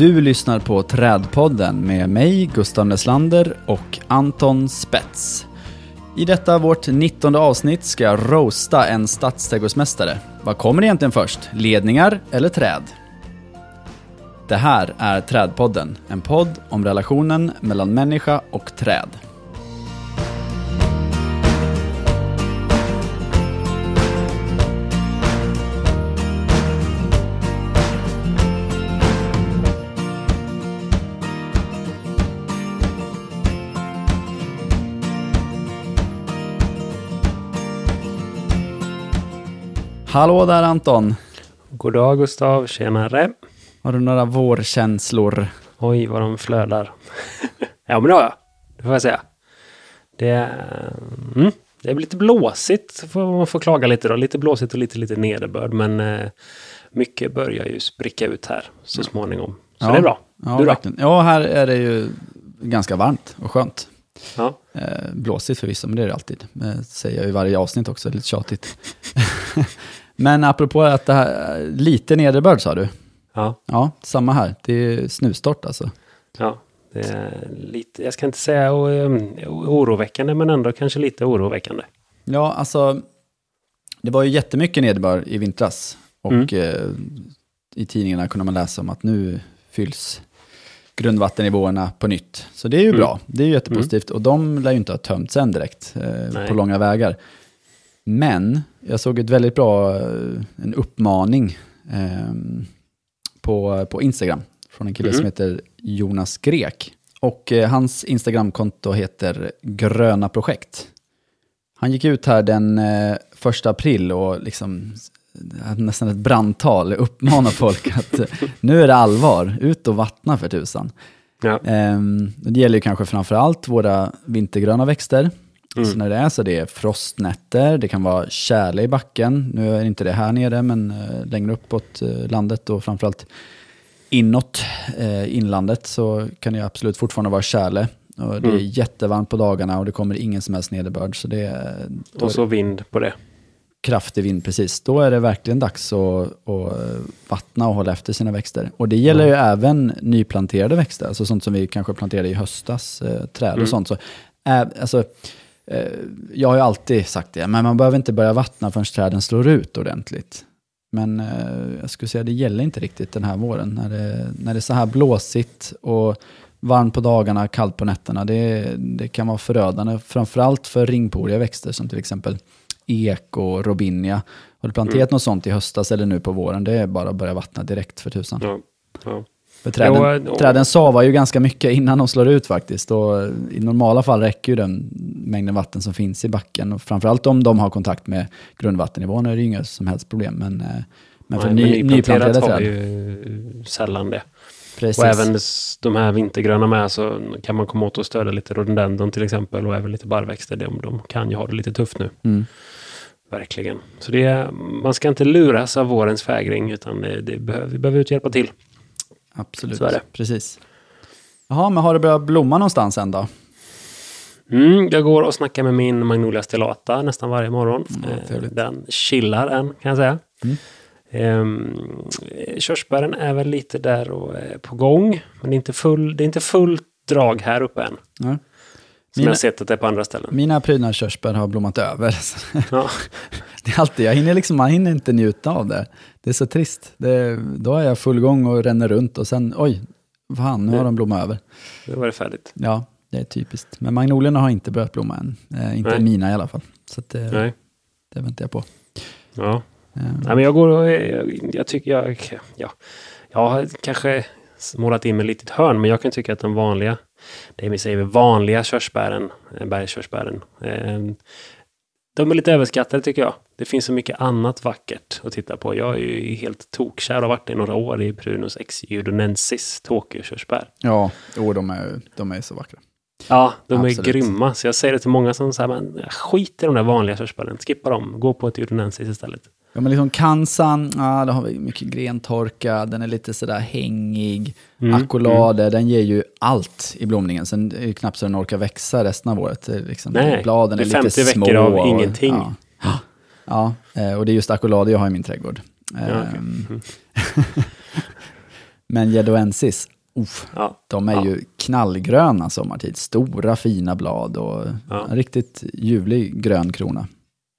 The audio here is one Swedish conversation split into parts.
Du lyssnar på Trädpodden med mig, Gustav Neslander och Anton Spets. I detta vårt 19 avsnitt ska jag roasta en stadsträdgårdsmästare. Vad kommer egentligen först? Ledningar eller träd? Det här är Trädpodden, en podd om relationen mellan människa och träd. Hallå där Anton! God dag Gustav, tjenare. Har du några vårkänslor? Oj, vad de flödar. ja, men det har jag. Det får jag säga. Det, är- mm, det är lite blåsigt, får man får klaga lite då. Lite blåsigt och lite, lite nederbörd. Men eh, mycket börjar ju spricka ut här så småningom. Så Ja. det är bra. Ja, du då? verkligen. Ja, här är det ju ganska varmt och skönt. Ja. Eh, blåsigt förvisso, men det är det alltid. Eh, säger jag i varje avsnitt också, lite tjatigt. men apropå att det här, lite nederbörd sa du. Ja, Ja, samma här. Det är snustort alltså. ja. Det är lite, jag ska inte säga oroväckande, men ändå kanske lite oroväckande. Ja, alltså, det var ju jättemycket nederbörd i vintras. Och Mm. eh, i tidningarna kunde man läsa om att nu fylls grundvattennivåerna på nytt. Så det är ju Mm. bra, det är ju jättepositivt. Och de lär ju inte ha tömts än direkt eh, på långa vägar. Men jag såg ett väldigt bra, eh, en uppmaning eh, på, på Instagram från en kille Mhm. som heter Jonas Grek. Och eh, hans Instagramkonto heter Gröna Projekt. Han gick ut här den eh, första april och liksom hade nästan ett brandtal, uppmanar folk att eh, nu är det allvar, ut och vattna för tusan. Ja. Ehm, det gäller ju kanske framför allt våra vintergröna växter. Mm. Så när det är så det är frostnätter, det kan vara tjäle i backen. Nu är inte det här nere, men eh, längre uppåt eh, landet och framförallt inåt eh, inlandet så kan det absolut fortfarande vara tjäle. Och det är Mm. jättevarmt på dagarna och det kommer ingen som helst nederbörd. Så det Och så vind på det. kraftig vind precis, då är det verkligen dags att, att vattna och hålla efter sina växter. Och det gäller ju även nyplanterade växter, alltså sånt som vi kanske planterade i höstas, eh, träd och Mm. sånt. Så, äh, alltså, jag har ju alltid sagt det, men man behöver inte börja vattna förrän träden slår ut ordentligt. Men eh, jag skulle säga det gäller inte riktigt den här våren, när det, när det är så här blåsigt och varmt på dagarna, kallt på nätterna. Det, det kan vara förödande, framförallt för ringporiga växter som till exempel ek och robinia. Har du planterat Mm. något sånt i höstas eller nu på våren, det är bara att börja vattna direkt för tusan. Ja. Ja. För träden, Jo, och- träden savar ju ganska mycket innan de slår ut faktiskt. Och I normala fall räcker ju den mängden vatten som finns i backen. Och framförallt om de har kontakt med grundvattennivån är det ju inga som helst problem. Men, eh, men för Nej, ny, men nyplanterat nyplanterade har träd, ju sällan det. precis. Och även de här vintergröna med så kan man komma åt att stödja lite rhododendron till exempel och även lite barrväxter. De, de kan ju ha det lite tufft nu. Mm. Verkligen. Så det är, man ska inte luras av vårens fägring utan det, det behöver, vi behöver ut hjälpa till. Absolut, precis. Jaha, men har det börjat blomma någonstans än då? Mm, jag går och snackar med min Magnolia stellata nästan varje morgon. Ja, Eh. Den chillar än kan jag säga. Mm. Ehm, körsbären är väl lite där och är på gång. Men det är inte, full, det är inte fullt drag här uppe än. Ja. Som Mina- jag har sett att det är på andra ställen. Mina prydnader körsbär har blommat över. Ja. Det är alltid, jag hinner liksom, man hinner inte njuta av det. Det är så trist. Det, då är jag full gång och ränner runt och sen, oj, fan, nu har de blommat över. Nu var det färdigt. Ja, det är typiskt. Men magnolierna har inte börjat blomma än. Eh, inte Nej. mina i alla fall. Så att det, Nej. det väntar jag på. Ja. Eh, Nej, men jag går och jag, jag tycker jag, ja, jag har kanske målat in mig lite i ett hörn, men jag kan tycka att de vanliga, det vi säger vanliga körsbären, eh, bergskörsbären, eh, de är lite överskattade tycker jag. Det finns så mycket annat vackert att titta på. Jag är ju helt tokkär och har varit det i några år i Prunus ex judonensis, Tokyo-körsbär. Ja, jo, de är, de är så vackra. Ja, de Absolut. är grymma. Så jag säger det till många som säger, men skit i de där vanliga körsbären, skippa dem, gå på ett judonensis istället. Ja, men liksom kansan, ja, då har vi mycket grentorka, den är lite sådär hängig. Mm, Accolade, den ger ju allt i blomningen. Sen är det knappt så den orkar växa resten av året. Liksom, Nej, bladen det är är lite 50 små. veckor av och- ingenting. Ja. ja, eh, och det är just accolade jag har i min trädgård. Ja, okej. Ehm, Mm. Men Jeddoensis, uff, Ja. de är Ja. ju knallgröna sommartid. Stora fina blad och Ja. en riktigt ljuvlig grön krona.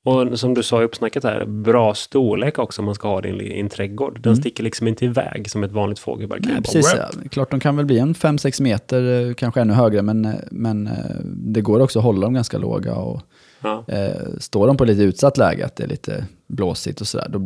Och som du sa i uppsnacket här, bra storlek också om man ska ha den i en trädgård. Den Mm. sticker liksom inte iväg som ett vanligt fågelbarr. Nej, precis, ja. Klart de kan väl bli en 5-6 meter, eh, kanske ännu högre, men, eh, men eh, det går också att hålla dem ganska låga. Och, Ja. eh, står de på lite utsatt läge, att det är lite blåsigt och sådär, då,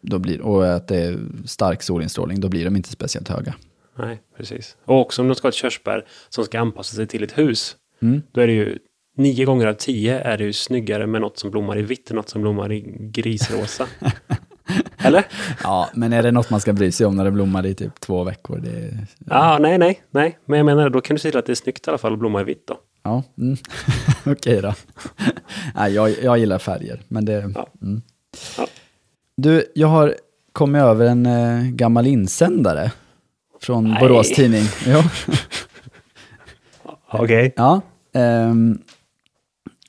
då blir, och att det är stark solinstrålning, då blir de inte speciellt höga. Nej, precis. Och också om de ska ha ett körsbär som ska anpassa sig till ett hus. Mm. Då är det ju nio gånger av tio är det ju snyggare med något som blommar i vitt än något som blommar i grisrosa. Eller? Ja, men är det något man ska bry sig om när det blommar i typ två veckor? Det, Ja, nej, nej, nej. Men jag menar, då kan du se till att det är snyggt i alla fall att blomma i vitt då. Ja, mm. okej då. Nej, jag, jag gillar färger, men det... Ja. Mm. Ja. Du, jag har kommit över en eh, gammal insändare från Nej. Borås Tidning. Okej. Ja, ehm,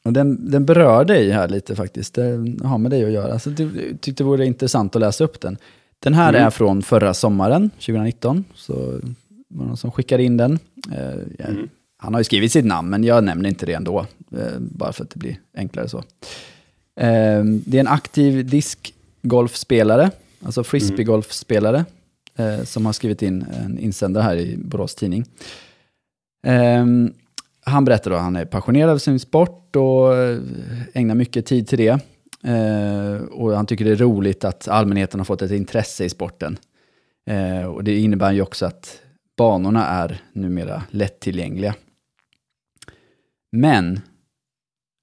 och den, den berör dig här lite faktiskt. Det har med dig att göra. Så jag tyckte det vore intressant att läsa upp den. Den här Mm. är från förra sommaren, 2019. Så det var någon som skickade in den. Jag- Mm. Han har ju skrivit sitt namn, men jag nämner inte det ändå. Eh, bara för att det blir enklare så. Eh, det är en aktiv diskgolfspelare, alltså frisbeegolfspelare, eh, som har skrivit in en insändare här i Borås Tidning. Ehm, han berättar då att han är passionerad av sin sport och eh, ägnar mycket tid till det. Eh, och han tycker det är roligt att allmänheten har fått ett intresse i sporten. Eh, och det innebär ju också att banorna är numera lättillgängliga. Men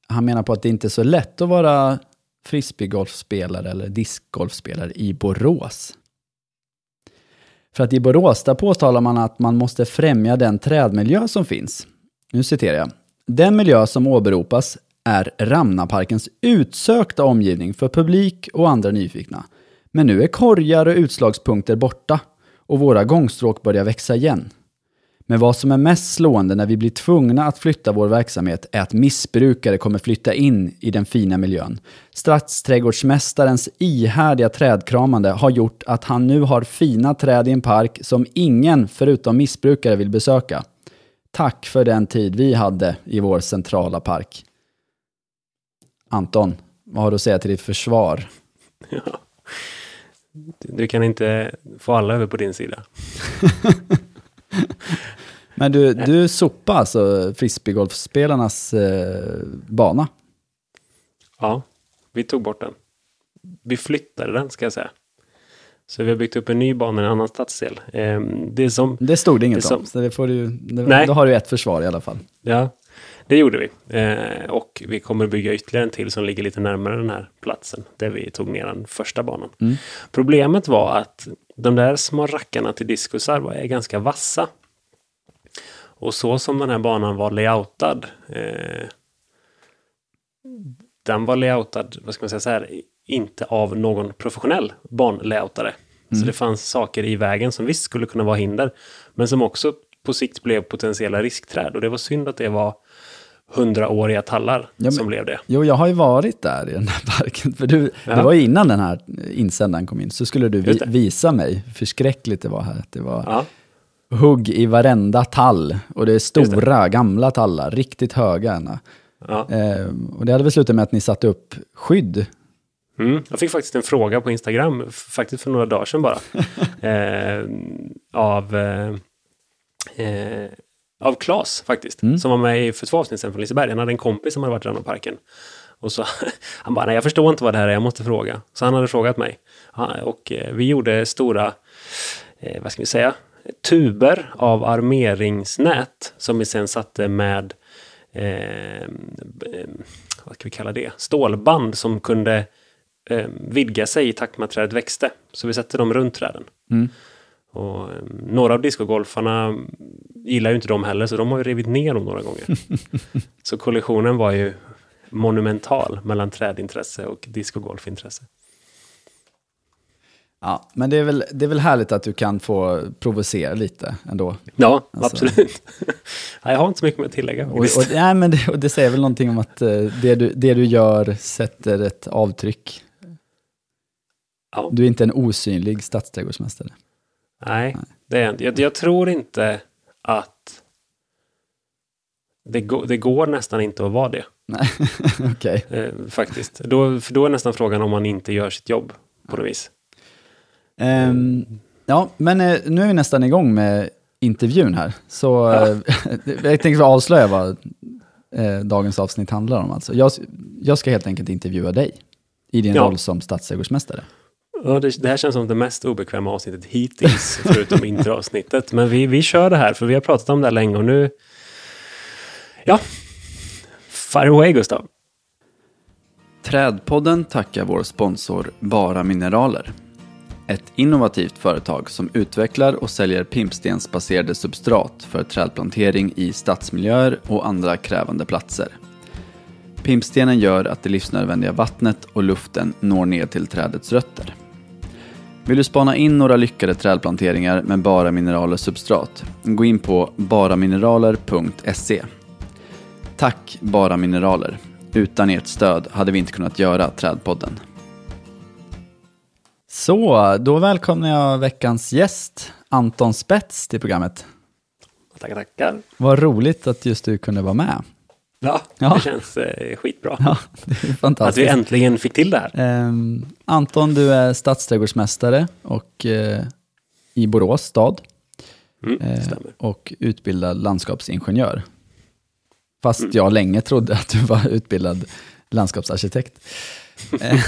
han menar på att det inte är så lätt att vara frisbeegolfspelare eller discgolfspelare i Borås. För att i Borås, där påtalar man att man måste främja den trädmiljö som finns. Nu citerar jag. Den miljö som åberopas är Ramnaparkens utsökta omgivning för publik och andra nyfikna. Men nu är korgar och utslagspunkter borta och våra gångstråk börjar växa igen. Men vad som är mest slående när vi blir tvungna att flytta vår verksamhet är att missbrukare kommer flytta in i den fina miljön. Stadsträdgårdsmästarens ihärdiga trädkramande har gjort att han nu har fina träd i en park som ingen förutom missbrukare vill besöka. Tack för den tid vi hade i vår centrala park. Anton, vad har du att säga till ditt försvar? Ja. Du kan inte få alla över på din sida. Men du, du sopade alltså frisbeegolfspelarnas eh, bana? Ja, vi tog bort den. Vi flyttade den, ska jag säga. Så vi har byggt upp en ny bana i en annan stadsdel. Ehm, Det som, Det stod det inget Det som- om, så det får du, det, Nej. då har du ett försvar i alla fall. ja, det gjorde vi. Eh, Och vi kommer bygga ytterligare en till som ligger lite närmare den här platsen där vi tog ner den första banan. Mm. Problemet var att de där små rackarna till diskusar var- ganska vassa. Och så som den här banan var layoutad. Eh, den var layoutad, vad ska man säga så här, inte av någon professionell banlayoutare. Så det fanns saker i vägen som visst skulle kunna vara hinder. Men som också på sikt blev potentiella riskträd. Och det var synd att det var hundraåriga tallar Ja, men- som blev det. Jo, jag har ju varit där i den här parken. För du, Ja. Det var ju innan den här insändaren kom in, så skulle du vi, visa mig hur förskräckligt det var här. Att det var Ja, hugg i varenda tall. Och det är stora, gamla tallar, riktigt höga. ja. Eh, och det hade väl slutat med att ni satte upp skydd. Mm. Jag fick faktiskt en fråga på Instagram, faktiskt för några dagar sedan bara. eh, av, eh, eh, av Klas faktiskt, Mm. som var med i för två avsnitt sedan från Liseberg. Han hade en kompis som hade varit i Rannaparken. Och så, han bara, nej jag förstår inte vad det här är, jag måste fråga. Så han hade frågat mig. Och eh, vi gjorde stora, eh, vad ska vi säga, tuber av armeringsnät som vi sen satte med eh, b- vad ska vi kalla det, stålband som kunde eh, vidga sig i takt med att trädet växte. Så vi sätter dem runt träden. Mm. Och, eh, några av discogolfarna gillar ju inte dem heller, så de har ju rivit ner dem några gånger. så kollisionen var ju monumental mellan trädintresse och discogolfintresse. Ja, men det är, väl, det är väl härligt att du kan få provocera lite ändå. Ja, Alltså- absolut. Jag har inte så mycket mer att tillägga. Och, och, nej, men det, och det säger väl någonting om att eh, det, du, det du gör sätter ett avtryck. ja. Du är inte en osynlig stadsträdgårdsmästare. Nej, Det är, jag, jag tror inte att det, går- det går nästan inte att vara det. Nej, okej. Eh, faktiskt. Då, för då är nästan frågan om man inte gör sitt jobb på något vis. Ehm, ja, men eh, nu är vi nästan igång med intervjun här. Så eh, jag tänkte avslöja vad eh, dagens avsnitt handlar om. Alltså. Jag, jag ska helt enkelt intervjua dig i din Ja. roll som stadsträdgårdsmästare. Ja, det, det här känns som det mest obekväma avsnittet hittills, förutom introavsnittet. Men vi, vi kör det här, för vi har pratat om det här länge och nu... Ja, fire away Gustav. Trädpodden tackar vår sponsor Bara Mineraler. Ett innovativt företag som utvecklar och säljer pimpstensbaserade substrat för trädplantering i stadsmiljöer och andra krävande platser. Pimpstenen gör att det livsnödvändiga vattnet och luften når ner till trädets rötter. Vill du spana in några lyckade trädplanteringar med Bara Mineraler substrat? Gå in på baramineraler.se. Tack Bara Mineraler. Utan ert stöd hade vi inte kunnat göra Trädpodden. Så, då välkomnar jag veckans gäst, Anton Spets, till programmet. Tackar, tackar. Vad roligt att just du kunde vara med. Ja, Ja. det känns eh, skitbra. Ja, det är Att vi fantastiskt. äntligen fick till det här. Ehm, Anton, du är stadsträdgårdsmästare och, eh, i Borås stad Mm, eh, och utbildad landskapsingenjör. Fast jag länge trodde att du var utbildad landskapsarkitekt. Eh,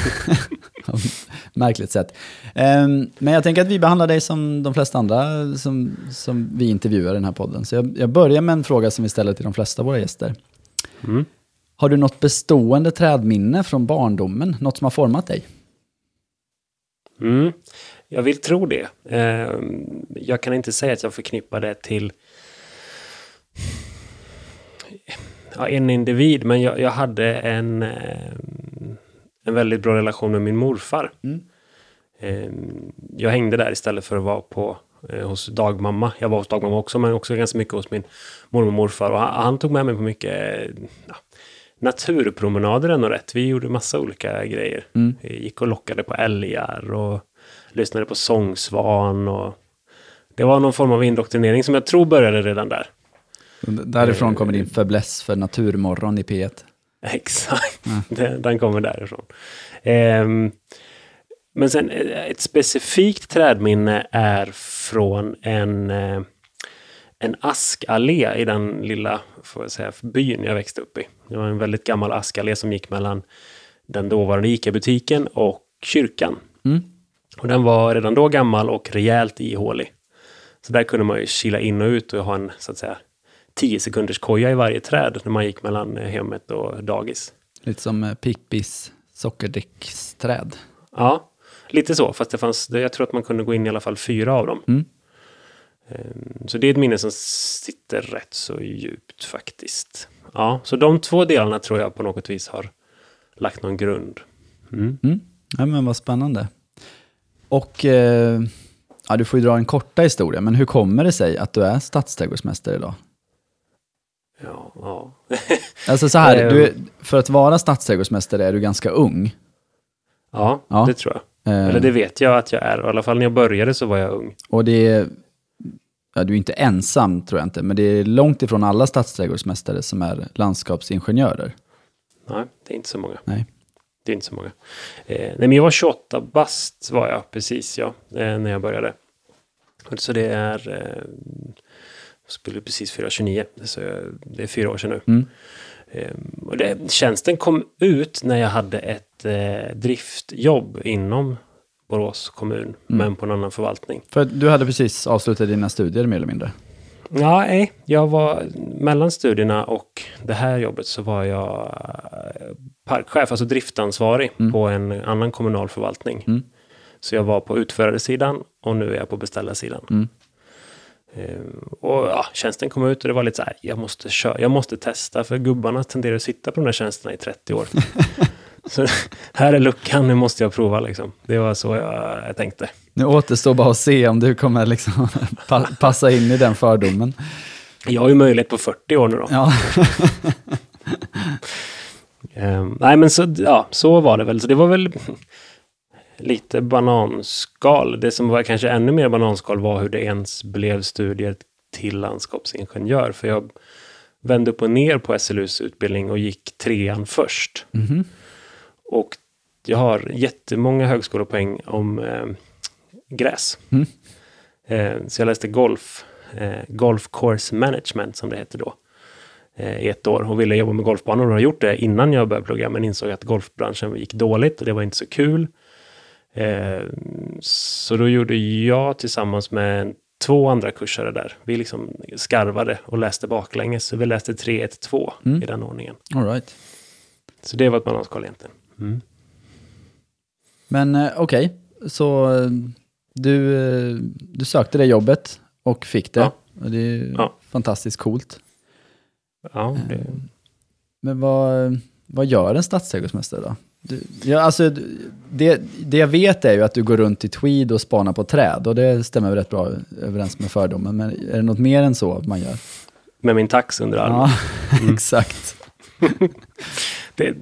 Märkligt sätt. Ehm, Men jag tänker att vi behandlar dig som de flesta andra som, som vi intervjuar i den här podden. Så jag, jag börjar med en fråga som vi ställer till de flesta av våra gäster. Mm. Har du något bestående trädminne från barndomen? Något som har format dig? Mm. Jag vill tro det. Eh, jag kan inte säga att jag förknippar det till ja, en individ, men jag, jag hade en, eh, en väldigt bra relation med min morfar. Mm. Eh, jag hängde där istället för att vara på, eh, hos dagmamma. Jag var hos dagmamma också, men också ganska mycket hos min mormor och morfar. Och han, han tog med mig på mycket ja, naturpromenader ändå rätt. Vi gjorde massa olika grejer. Mm. Vi gick och lockade på älgar och lyssnade på sångsvan. Och det var någon form av indoktrinering som jag tror började redan där. Därifrån kommer din fäbless för Naturmorgon i P1. Exakt, den, den kommer därifrån. Ehm, men sen eh, ett specifikt trädminne är från en, eh, en askallé i den lilla får jag säga, byn jag växte upp i. Det var en väldigt gammal askallé som gick mellan den dåvarande ICA-butiken och kyrkan. Mm. Och den var redan då gammal och rejält ihålig. Så där kunde man ju kila in och ut och ha en så att säga 10 sekunders koja i varje träd när man gick mellan eh, hemmet och dagis. Lite som eh, Pippis sockerdricksträd. Ja, lite så. Fast det fanns, jag tror att man kunde gå in i alla fall fyra av dem. Mm. Ehm, Så det är ett minne som sitter rätt så djupt faktiskt. Ja, så de två delarna tror jag på något vis har lagt någon grund. Mm. Mm. Ja, men vad spännande. Och eh, ja, du får ju dra en korta historia, men hur kommer det sig att du är stadsträdgårdsmästare idag? Ja, ja. Alltså så här, du, är- för att vara stadsträdgårdsmästare är du ganska ung. ja, Ja. det tror jag. Eh, Eller det vet jag att jag är. I alla fall när jag började så var jag ung. Och det är, ja, du är inte ensam tror jag inte, men det är långt ifrån alla stadsträdgårdsmästare som är landskapsingenjörer. Nej, det är inte så många. Nej. Det är inte så många. Eh, nej, men jag var 28 bast var jag precis, ja, eh, när jag började. Så det är... Eh, skulle precis fyra 29, så jag, det är fyra år sedan nu. Mm. Eh, och det, tjänsten kom ut när jag hade ett eh, driftjobb inom Borås kommun, men på en annan förvaltning. För du hade precis avslutat dina studier mer eller mindre. Ja, nej, jag var mellan studierna och det här jobbet så var jag eh, parkchef, alltså driftansvarig på en annan kommunal förvaltning. Mm. Så jag var på utförarsidan och nu är jag på beställarsidan. Ehm, och ja, tjänsten kom ut och det var lite så här, jag måste, köra, jag måste testa för gubbarna tenderar att sitta på de här tjänsterna i 30 år. så här är luckan, nu måste jag prova liksom. Det var så jag, jag tänkte. Nu återstår bara att se om du kommer liksom pa passa in i den fördomen. Jag har ju möjlighet på 40 år nu då. Ja. Ehm, nej, men så, ja, så var det väl. Så det var väl... lite bananskal. Det som var kanske ännu mer bananskal var hur det ens blev studier till landskapsingenjör. För jag vände upp och ner på SLUs utbildning och gick trean först. Mhm. Och jag har jättemånga högskolepoäng om eh, gräs. Mm. Eh, så jag läste golf, eh, golf course management som det hette då. Eh, i ett år och ville jobba med golfbanor och har gjort det innan jag började plugga men insåg att golfbranschen gick dåligt och det var inte så kul. Eh, så då gjorde jag tillsammans med två andra kursare där. Vi liksom skarvade och läste baklänges. Så vi läste 3-1-2 Mm. i den ordningen. All right. Så det var ett bananskal egentligen. Mm. Men eh, okej, så eh, du, du sökte det jobbet och fick det. Ja. Det är Ja. fantastiskt coolt. Ja, det, Men vad, vad gör en stadsträdgårdsmästare då? Ja, alltså, det, det jag vet är ju att du går runt i tweed och spanar på träd och det stämmer väl rätt bra överens med fördomen. Men är det något mer än så man gör? med min tax under armen. Ja, exakt. Det,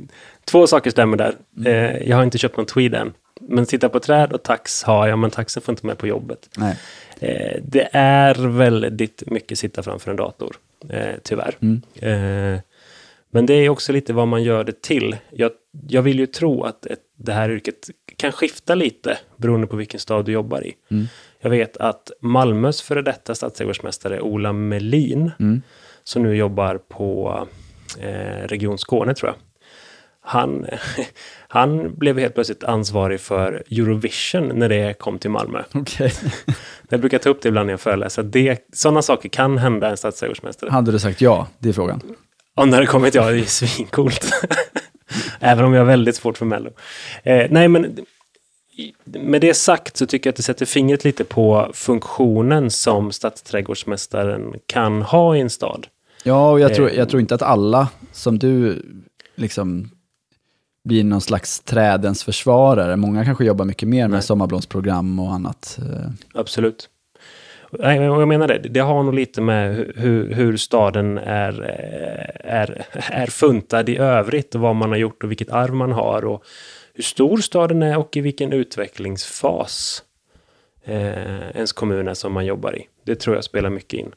två saker stämmer där. Eh, jag har inte köpt någon tweed än. Men sitta på träd och tax har jag, men taxen får inte med på jobbet. Eh, det är väldigt mycket sitta framför en dator, eh, tyvärr. Mm. Men det är också lite vad man gör det till. Jag, jag vill ju tro att ett, det här yrket kan skifta lite beroende på vilken stad du jobbar i. Mm. Jag vet att Malmös före detta stadsträdgårdsmästare Ola Melin, Mm. som nu jobbar på eh, Region Skåne tror jag. Han, han blev helt plötsligt ansvarig för Eurovision när det kom till Malmö. Okej. Jag brukar ta upp det ibland när jag föreläser. det- Sådana saker kan hända en stadsträdgårdsmästare. Hade du sagt ja? Det är frågan. Och när det kommit, ja, det är svincoolt. Även om jag har väldigt svårt för Mello. Eh, nej, men med det sagt så tycker jag att det sätter fingret lite på funktionen som stadsträdgårdsmästaren kan ha i en stad. Ja, och jag tror, Eh. jag tror inte att alla som du liksom blir någon slags trädens försvarare. Många kanske jobbar mycket mer med Nej. sommarblomsprogram och annat. Eh, Absolut. Nej, men jag menar det. Det har nog lite med hu- hur, hur staden är, eh, är, är funtad i övrigt och vad man har gjort och vilket arv man har och hur stor staden är och i vilken utvecklingsfas eh, ens kommun är som man jobbar i. Det tror jag spelar mycket in.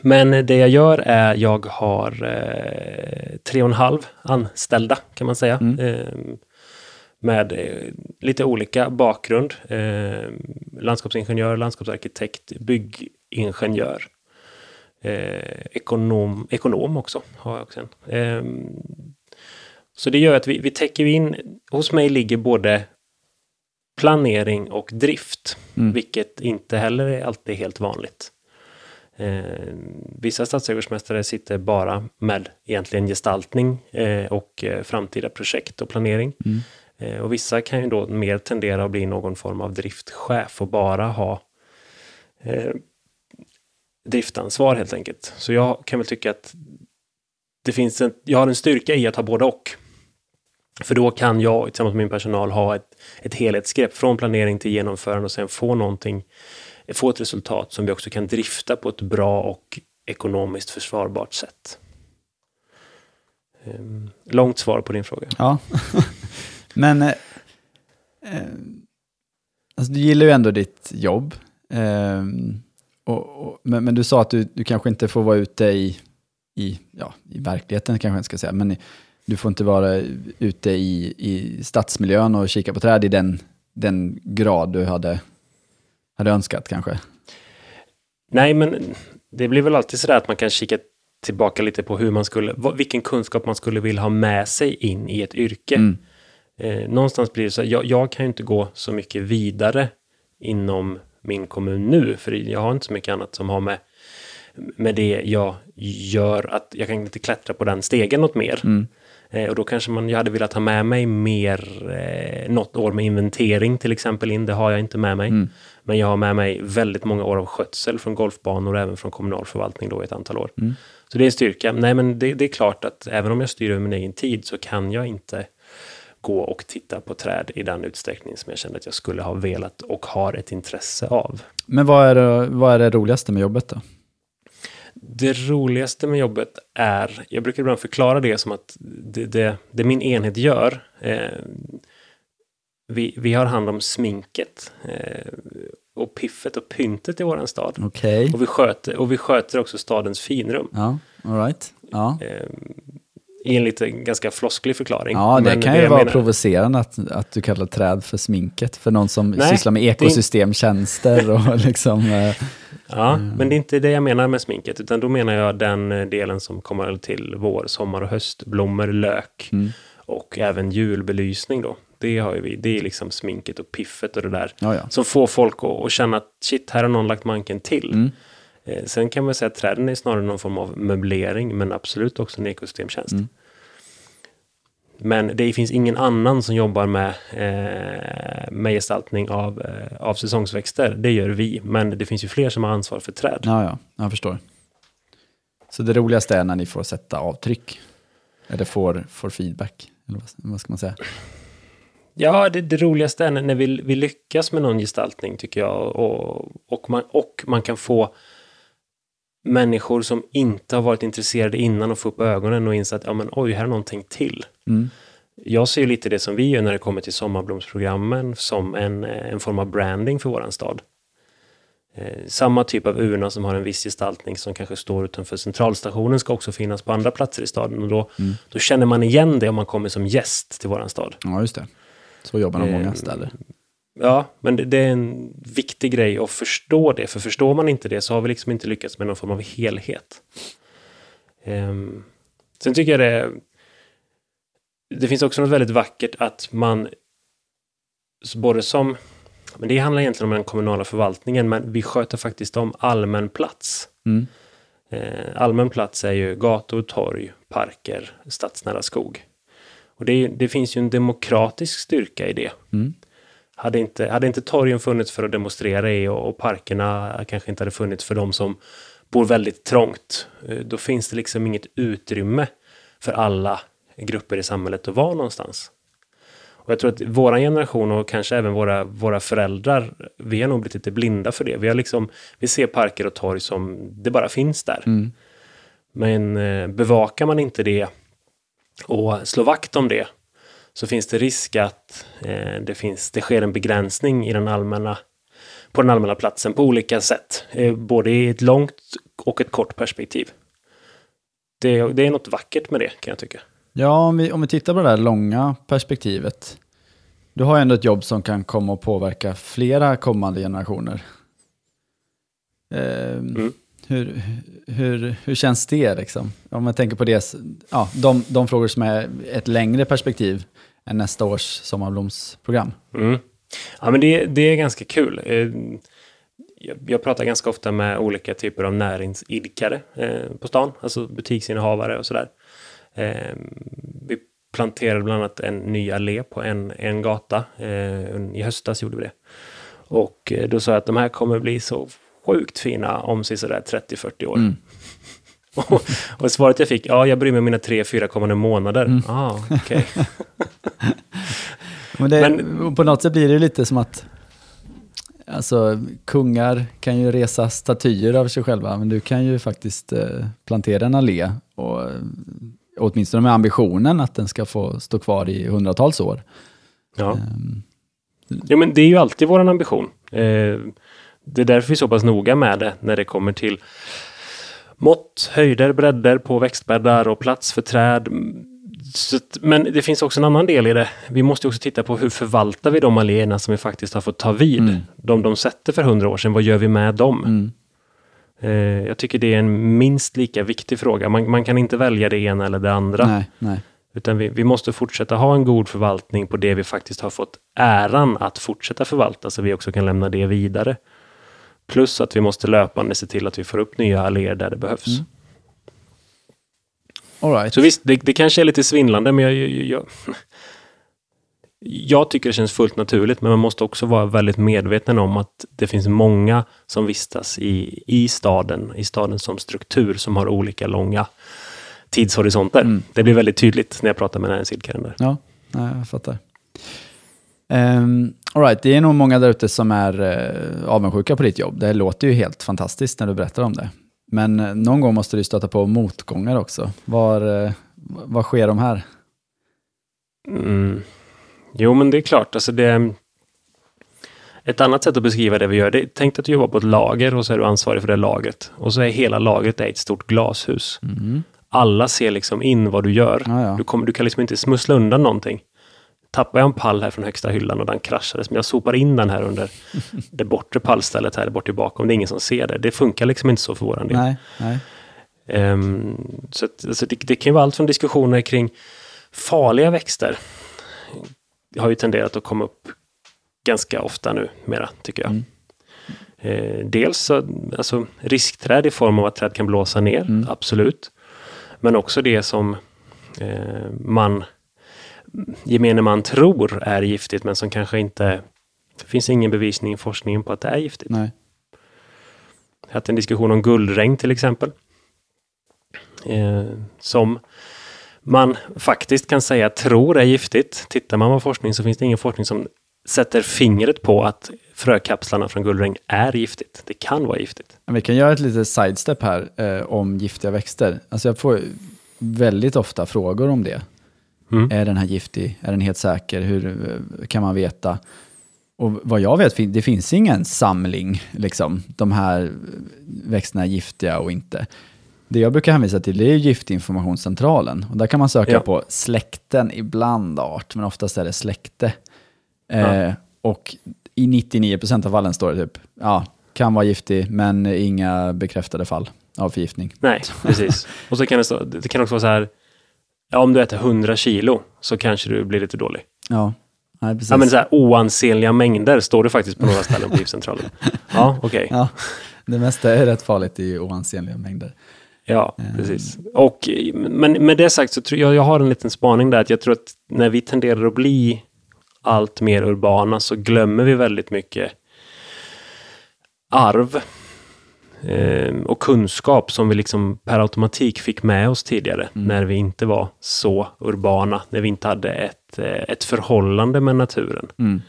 Men det jag gör är, jag har eh, tre och en halv anställda kan man säga. Mm. Eh, med eh, lite olika bakgrund. Eh, landskapsingenjör, landskapsarkitekt, byggingenjör. Eh, ekonom, ekonom också har jag också. Eh, så det gör att vi, vi täcker in, hos mig ligger både planering och drift, Mm. vilket inte heller är alltid helt vanligt. Eh, vissa stadsträdgårdsmästare sitter bara med egentligen gestaltning eh, och eh, framtida projekt och planering. Mm. Eh, och vissa kan ju då mer tendera att bli någon form av driftchef och bara ha eh, driftansvar helt enkelt. Så jag kan väl tycka att det finns en, jag har en styrka i att ha både och. För då kan jag tillsammans med min personal ha ett, ett helhetsgrepp från planering till genomförande och sen få någonting, få ett resultat som vi också kan drifta på ett bra och ekonomiskt försvarbart sätt. Ehm, långt svar på din fråga. Ja, men eh, eh, alltså, du gillar ju ändå ditt jobb. Eh, och, och, men, men du sa att du, du kanske inte får vara ute i, i, ja, i verkligheten, kanske jag ska säga, men du får inte vara ute i, i stadsmiljön och kika på träd i den, den grad du hade, hade önskat kanske. Nej, men det blir väl alltid sådär att man kan kika tillbaka lite på hur man skulle, vilken kunskap man skulle vilja ha med sig in i ett yrke. Mm. Eh, någonstans blir det så, jag, jag kan ju inte gå så mycket vidare inom min kommun nu, för jag har inte så mycket annat som har med, med det jag gör, att jag kan inte klättra på den stegen något mer. Mm. Eh, och då kanske man, jag hade velat ha med mig mer, eh, något år med inventering till exempel in, det har jag inte med mig. Mm. Men jag har med mig väldigt många år av skötsel från golfbanor och även från kommunal förvaltning då i ett antal år. Mm. Så det är en styrka. Nej, men det, det är klart att även om jag styr över min egen tid så kan jag inte gå och titta på träd i den utsträckning som jag kände att jag skulle ha velat och har ett intresse av. Men vad är, det, vad är det roligaste med jobbet då? Det roligaste med jobbet är, jag brukar ibland förklara det som att det, det, det min enhet gör, eh, vi, vi har hand om sminket eh, och piffet och pyntet i våran stad. Okej. Och, vi sköter, och vi sköter också stadens finrum. Ja, all right. Ja, Eh, I en lite ganska flosklig förklaring. ja det Men kan ju jag vara menar- provocerande att, att du kallar träd för sminket. För någon som Nej, sysslar med det ekosystemtjänster och liksom... eh, Ja, men det är inte det jag menar med sminket, utan då menar jag den eh, delen som kommer till vår, sommar och höst, blommor, lök Mm. och även julbelysning då. Det har ju vi, det är liksom sminket och piffet och det där Ja, ja. som får folk att, att känna att shit, här har någon lagt manken till. Mm. Eh, sen kan man säga att träden är snarare någon form av möblering, men absolut också en ekosystemtjänst. Mm. Men det finns ingen annan som jobbar med, eh, med gestaltning av, eh, av säsongsväxter. Det gör vi, men det finns ju fler som har ansvar för träd. Ja, ja, jag förstår. Så det roligaste är när ni får sätta avtryck? Eller får, får feedback? Eller vad, vad ska man säga? Ja, det, det roligaste är när, när vi, vi lyckas med någon gestaltning tycker jag. Och, och, man, och man kan få människor som inte har varit intresserade innan att få upp ögonen och inse att ja, men, oj, här är någonting till. Mm. Jag ser ju lite det som vi gör när det kommer till sommarblomsprogrammen som en, eh, en form av branding för våran stad. Eh, samma typ av urna som har en viss gestaltning som kanske står utanför centralstationen ska också finnas på andra platser i staden. Och då, Mm. då känner man igen det om man kommer som gäst till våran stad. Ja, just det. Så jobbar många Eh, städer. Ja, men det, det är en viktig grej att förstå det, för förstår man inte det så har vi liksom inte lyckats med någon form av helhet. Ehm, sen tycker jag det, det finns också något väldigt vackert att man, både som, men det handlar egentligen om den kommunala förvaltningen, men vi sköter faktiskt om allmän plats. Mm. Eh, allmän plats är ju gator, torg, parker, stadsnära skog. Och det, är, det finns ju en demokratisk styrka i det. Mm. Hade inte, hade inte torgen funnits för att demonstrera i och, och parkerna kanske inte hade funnits för de som bor väldigt trångt, eh, då finns det liksom inget utrymme för alla grupper i samhället att vara någonstans. Och jag tror att våra generation och kanske även våra, våra föräldrar, vi har nog blivit lite blinda för det. Vi, har liksom, vi ser parker och torg som det bara finns där. Mm. Men eh, bevakar man inte det och slår vakt om det så finns det risk att eh, det, finns, det sker en begränsning i den allmänna, på den allmänna platsen på olika sätt. Eh, både i ett långt och ett kort perspektiv. Det, det är något vackert med det kan jag tycka. Ja, om vi, om vi tittar på det här långa perspektivet. Du har ändå ett jobb som kan komma att påverka flera kommande generationer. Ehm, Mm. hur, hur, hur känns det liksom? Om man tänker på det, ja, de, de frågor som är ett längre perspektiv än nästa års sommarblomsprogram. Mm. Ja, men det, det är ganska kul. Eh, Jag, jag pratar ganska ofta med olika typer av näringsidkare eh, på stan, alltså butiksinnehavare och sådär. Eh, vi planterade bland annat en ny allé på en, en gata. I höstas gjorde vi det. Och då sa jag att de här kommer bli så sjukt fina om sådär 30-40 år. Mm. Och, svaret jag fick, ja, jag bryr mig om mina tre, fyra kommande månader. Mm. Ah, okej. Men, det, Men- på något sätt blir det lite som att alltså, kungar kan ju resa statyer av sig själva, men du kan ju faktiskt eh, plantera en allé och åtminstone med ambitionen att den ska få stå kvar i hundratals år. Ja. Ehm, Ja, men det är ju alltid vår ambition. Eh, det är därför vi är så pass noga med det när det kommer till mått, höjder, bredder på växtbäddar och plats för träd. Så, men det finns också en annan del i det. Vi måste också titta på hur förvaltar vi de alléerna som vi faktiskt har fått ta vid. Mm. De de sätter för hundra år sedan, vad gör vi med dem? mm, Eh, jag tycker det är en minst lika viktig fråga. Man, man kan inte välja det ena eller det andra. nej, nej. Utan vi, vi måste fortsätta ha en god förvaltning på det vi faktiskt har fått äran att fortsätta förvalta så vi också kan lämna det vidare. Plus att vi måste löpande se till att vi får upp nya alléer där det behövs. Mm. All right. Så visst, det, det kanske är lite svindlande men jag, jag, jag, jag tycker det känns fullt naturligt men man måste också vara väldigt medveten om att det finns många som vistas i, i staden, i staden som struktur som har olika långa tidshorisonter. Mm. Det blir väldigt tydligt när jag pratar med näringsidkaren där. Ja, jag fattar. Um, all right, det är nog många där ute som är uh, avundsjuka på ditt jobb. Det låter ju helt fantastiskt när du berättar om det. Men eh, någon gång måste du stöta på motgångar också. Var, eh, var sker de här? Mm. Jo, men det är klart. Alltså det, ett annat sätt att beskriva det vi gör, det är, tänk att du jobbar på ett lager och så är du ansvarig för det lagret. Och så är hela lagret ett stort glashus. Mm. Alla ser liksom in vad du gör. Ja, ja. Du, kommer, du kan liksom inte smussla undan någonting. Tappar jag en pall här från högsta hyllan och den kraschades, men jag sopar in den här under det bortre pallstället här bort bakom. Det är ingen som ser det. Det funkar liksom inte så för våran del. Nej, nej. Ehm, så att, alltså det, det kan ju vara allt från diskussioner kring farliga växter. Det har ju tenderat att komma upp ganska ofta nu mera, tycker jag. Mm. Eh, dels så, alltså, riskträd i form av att träd kan blåsa ner, Mm. absolut. Men också det som eh, man gemene man tror är giftigt, men som kanske inte... Det finns ingen bevisning i forskningen på att det är giftigt. nej. Jag haft en diskussion om guldregn till exempel. Eh, som man faktiskt kan säga tror är giftigt. Tittar man på forskning så finns det ingen forskning som sätter fingret på att frökapslarna från guldregn är giftigt. Det kan vara giftigt. Vi kan göra ett litet sidestep här eh, om giftiga växter. Alltså jag får väldigt ofta frågor om det. Mm. Är den här giftig? Är den helt säker? Hur eh, kan man veta? Och vad jag vet, det finns ingen samling, liksom. De här eh, växterna är giftiga och inte. Det jag brukar hänvisa till det är Giftinformationscentralen. Och där kan man söka Ja. på släkten, ibland art, men oftast är det släkte. Eh, Ja. Och i 99% av fallen står det typ, ja, kan vara giftig, men inga bekräftade fall av förgiftning. Nej, precis. Och så kan det, stå, det kan också vara så här, ja, om du äter 100 kilo så kanske du blir lite dålig. Ja, nej, precis. Ja, men så här, oansenliga mängder står det faktiskt på några ställen på Giftcentralen. Ja, okej. Ja, det mesta är rätt farligt i oansenliga mängder. Ja, precis. Och, men med det sagt så tror jag, jag har en liten spaning där, att jag tror att när vi tenderar att bli allt mer urbana så glömmer vi väldigt mycket arv och kunskap som vi liksom per automatik fick med oss tidigare när vi inte var så urbana, när vi inte hade ett, eh, ett förhållande med naturen. Mm.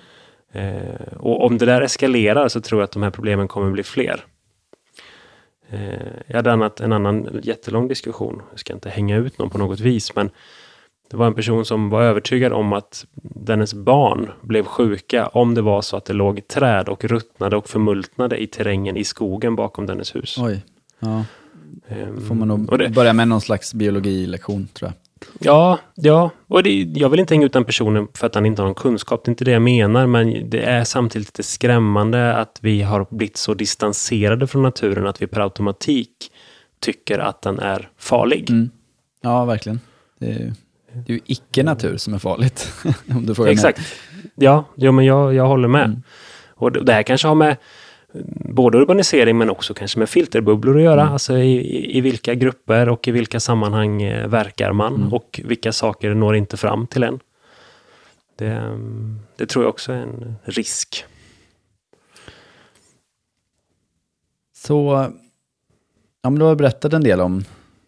Eh, och om det där eskalerar så tror jag att de här problemen kommer bli fler. Eh, jag hade en annan jättelång diskussion, jag ska inte hänga ut någon på något vis, men det var en person som var övertygad om att dennes barn blev sjuka om det var så att det låg träd och ruttnade och förmultnade i terrängen i skogen bakom dennes hus. Oj, ja. Ehm, får man nog det, börja med någon slags biologilektion tror jag. Ja, ja. Och det, jag vill inte hänga ut den personen för att han inte har någon kunskap. Det är inte det jag menar, men det är samtidigt lite skrämmande att vi har blivit så distanserade från naturen att vi per automatik tycker att den är farlig. Mm. Ja, verkligen. Det är, det är ju icke-natur som är farligt. om du frågar mig. Exakt. Ja, ja men jag, jag håller med. Mm. Och det, det här kanske har med både urbanisering men också kanske med filterbubblor att göra. Mm. Alltså i, i, i vilka grupper och i vilka sammanhang eh, verkar man Mm. och vilka saker når inte fram till en. Det, det tror jag också är en risk. Så, ja, men du har berättat en del om,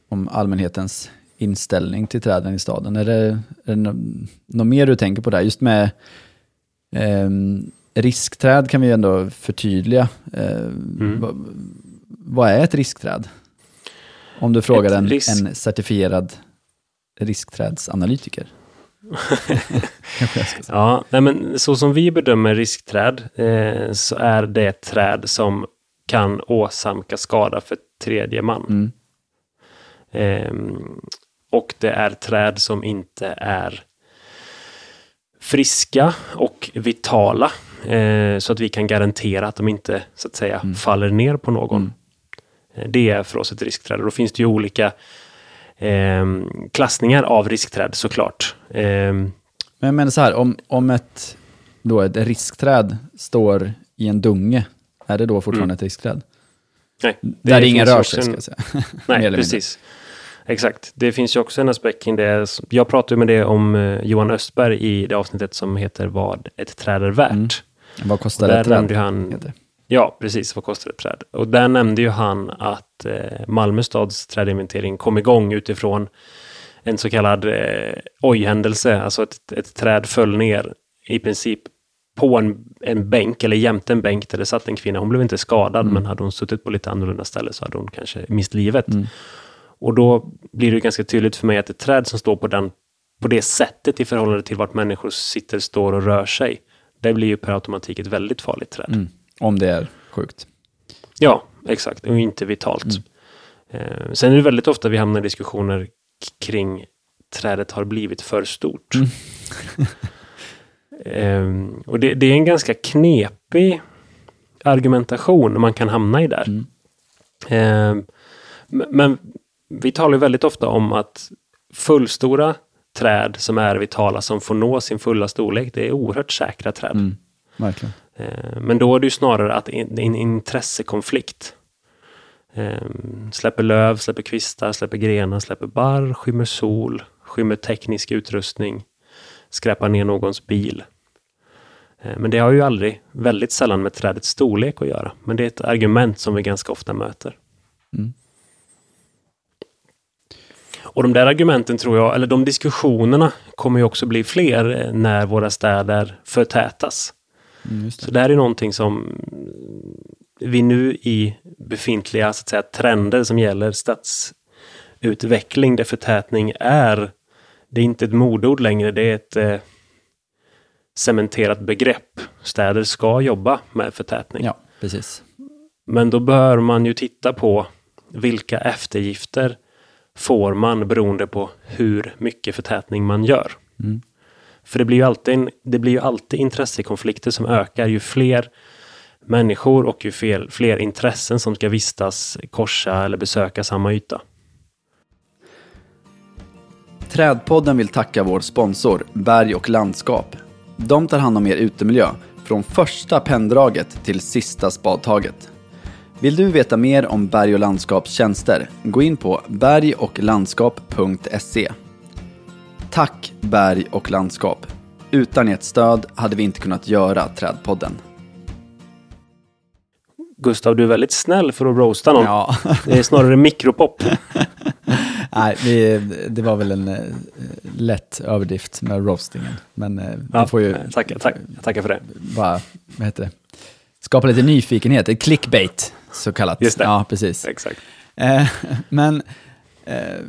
om allmänhetens inställning till träden i staden. Är det, är det nå- något mer du tänker på där? Just med ehm, riskträd kan vi ändå förtydliga. Eh, vad, vad är ett riskträd? Om du frågar en, en certifierad riskträdsanalytiker. Ja, nej men så som vi bedömer riskträd eh, så är det ett träd som kan åsamka skada för tredje man. Mm. Ehm, och det är träd som inte är friska och vitala. Eh, så att vi kan garantera att de inte så att säga faller ner på någon. Eh, Det är för oss ett riskträd. Och då finns det ju olika ehm, klassningar av riskträd såklart. Ehm, Men jag menar så här, om, om ett, då ett riskträd står i en dunge, är det då fortfarande ett riskträd? nej, Där ingen finns ju rör sig, ska en- jag säga. Nej, eller mindre. Exakt. Det finns ju också en aspekt kring det. Jag pratade med det om eh, Johan Östberg i det avsnittet som heter Vad ett träd är värt. Mm. Vad kostar ett träd? han, heter ja precis, vad kostar ett träd? Och där nämnde ju han att eh, Malmö stads trädinventering kom igång utifrån en så kallad eh, oj-händelse, alltså ett, ett träd föll ner i princip på en, en bänk, eller jämte en bänk där det satt en kvinna. Hon blev inte skadad, men hade hon suttit på lite annorlunda ställe så hade hon kanske mist livet. Och då blir det ganska tydligt för mig att ett träd som står på den på det sättet i förhållande till vart människor sitter, står och rör sig. Det blir ju per automatik ett väldigt farligt träd. Mm. Om det är sjukt. Ja, exakt. Och inte vitalt. Mm. Eh, sen är det väldigt ofta vi hamnar i diskussioner kring trädet har blivit för stort. Mm. eh, och det, det är en ganska knepig argumentation man kan hamna i där. Mm. Eh, men vi talar ju väldigt ofta om att fullstora träd som är vitala, som får nå sin fulla storlek, det är oerhört säkra träd. Mm. Verkligen. Eh, Men då är det ju snarare att det är en intressekonflikt. Eh, Släpper löv, släpper kvistar, släpper grenar, släpper barr, skymmer sol, skymmer teknisk utrustning, skräpar ner någons bil. Eh, Men det har ju aldrig, väldigt sällan med trädets storlek att göra. Men det är ett argument som vi ganska ofta möter. Mm. Och de där argumenten tror jag, eller de diskussionerna kommer ju också bli fler eh, när våra städer förtätas. Mm, just Så det. det här är någonting som vi nu i befintliga så att säga, trender som gäller stadsutveckling, där förtätning är, det är inte ett modord längre, det är ett eh, cementerat begrepp. Städer ska jobba med förtätning. Ja, precis. Men då bör man ju titta på vilka eftergifter får man beroende på hur mycket förtätning man gör. Mm. För det blir ju alltid, en, det blir ju alltid intressekonflikter som ökar ju fler människor och ju fler, fler intressen som ska vistas, korsa eller besöka samma yta. Trädpodden vill tacka vår sponsor Berg och landskap. De tar hand om er utemiljö från första penndraget till sista spadtaget. Vill du veta mer om Berg och landskaps tjänster? Gå in på bergochlandskap.se. Tack Berg och landskap. Utan ert stöd hade vi inte kunnat göra Trädpodden. Gustav, du är väldigt snäll för att roasta någon. Ja, Det är snarare mikropop. nej, vi, det var väl en eh, lätt överdrift med roastingen. Men eh, vi får ju tack, tack, jag tackar för det. bara, vad heter det, skapa lite nyfikenhet, ett clickbait så kallat. Just det. Ja, precis. Exakt. Eh, men eh,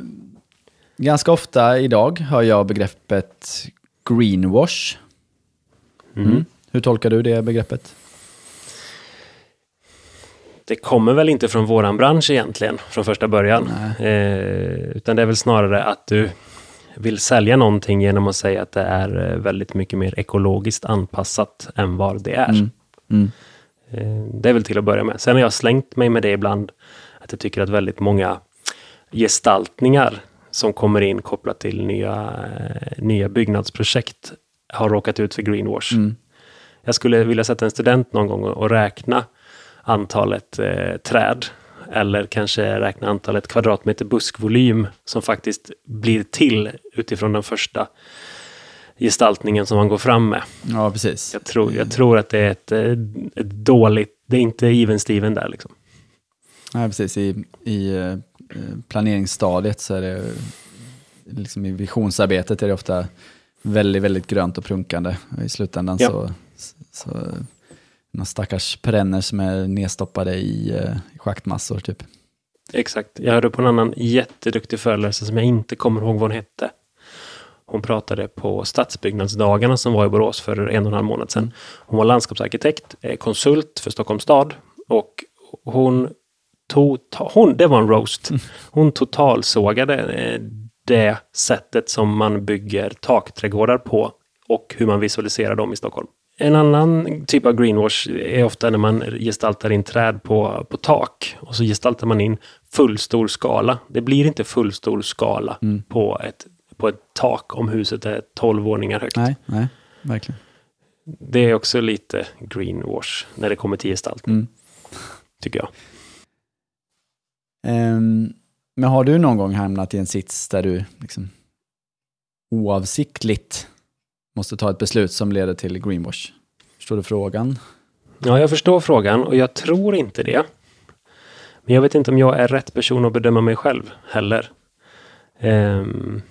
ganska ofta idag hör jag begreppet greenwash. Mm. Hur tolkar du det begreppet? Det kommer väl inte från våran bransch egentligen, från första början. Eh, utan det är väl snarare att du vill sälja någonting genom att säga att det är eh, väldigt mycket mer ekologiskt anpassat än vad det är. Mm. Eh, det är väl till att börja med. Sen har jag slängt mig med det ibland, att jag tycker att väldigt många gestaltningar som kommer in kopplat till nya, eh, nya byggnadsprojekt har råkat ut för greenwash. Mm. Jag skulle vilja sätta en student någon gång och och räkna antalet eh, träd eller kanske räkna antalet kvadratmeter buskvolym som faktiskt blir till utifrån den första gestaltningen som man går fram med. Ja, precis. Jag tror, jag tror att det är ett, ett dåligt, det är inte even Steven där liksom. Ja, precis. I, i eh, planeringsstadiet så är det, liksom i visionsarbetet är det ofta väldigt, väldigt grönt och prunkande. Och I slutändan Ja. så, så några stackars perenner som är nedstoppade i eh, schaktmassor typ. Exakt. Jag hörde på en annan jätteduktig föreläsare som jag inte kommer ihåg vad hon hette. Hon pratade på stadsbyggnadsdagarna som var i Borås för en och en halv månad sedan. Hon var landskapsarkitekt, eh, konsult för Stockholms stad och hon tog, ta, hon, det var en roast. Hon totalsågade eh, det sättet som man bygger takträdgårdar på och hur man visualiserar dem i Stockholm. En annan typ av greenwash är ofta när man gestaltar in träd på, på tak och så gestaltar man in fullstor skala. Det blir inte fullstor skala Mm. på, ett, på ett tak om huset är 12 våningar högt. Nej, nej, verkligen. Det är också lite greenwash när det kommer till gestaltning, Mm. tycker jag. Ehm, men har du någon gång hamnat i en sits där du liksom oavsiktligt måste ta ett beslut som leder till greenwash? Förstår du frågan? Ja, jag förstår frågan och jag tror inte det. Men jag vet inte om jag är rätt person att bedöma mig själv heller. Ehm,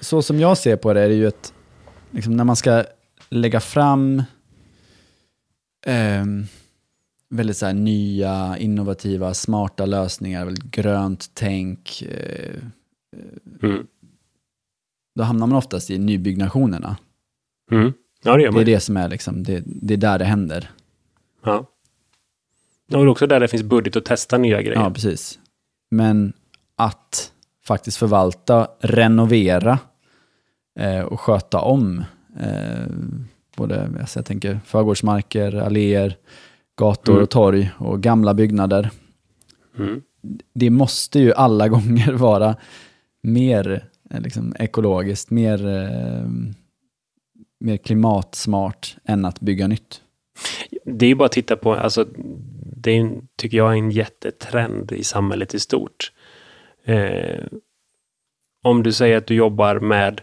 Så som jag ser på det är det ju ett, liksom när man ska lägga fram ehm, väldigt så nya, innovativa, smarta lösningar, väldigt grönt tänk, eh, mm, då hamnar man oftast i nybyggnationerna. Mm. Ja, det Det är det som är liksom, det, det är där det händer. Ja. Och det är också där det finns budget att testa nya grejer. Ja, precis. Men att faktiskt förvalta, renovera eh, och sköta om eh, både, alltså jag tänker förgårdsmarker, alléer, gator Mm. och torg och gamla byggnader. Mm. Det måste ju alla gånger vara mer eh, liksom, ekologiskt, mer, eh, mer klimatsmart än att bygga nytt. Det är ju bara att titta på, alltså, det är, tycker jag är en jättetrend i samhället i stort. Eh, om du säger att du jobbar med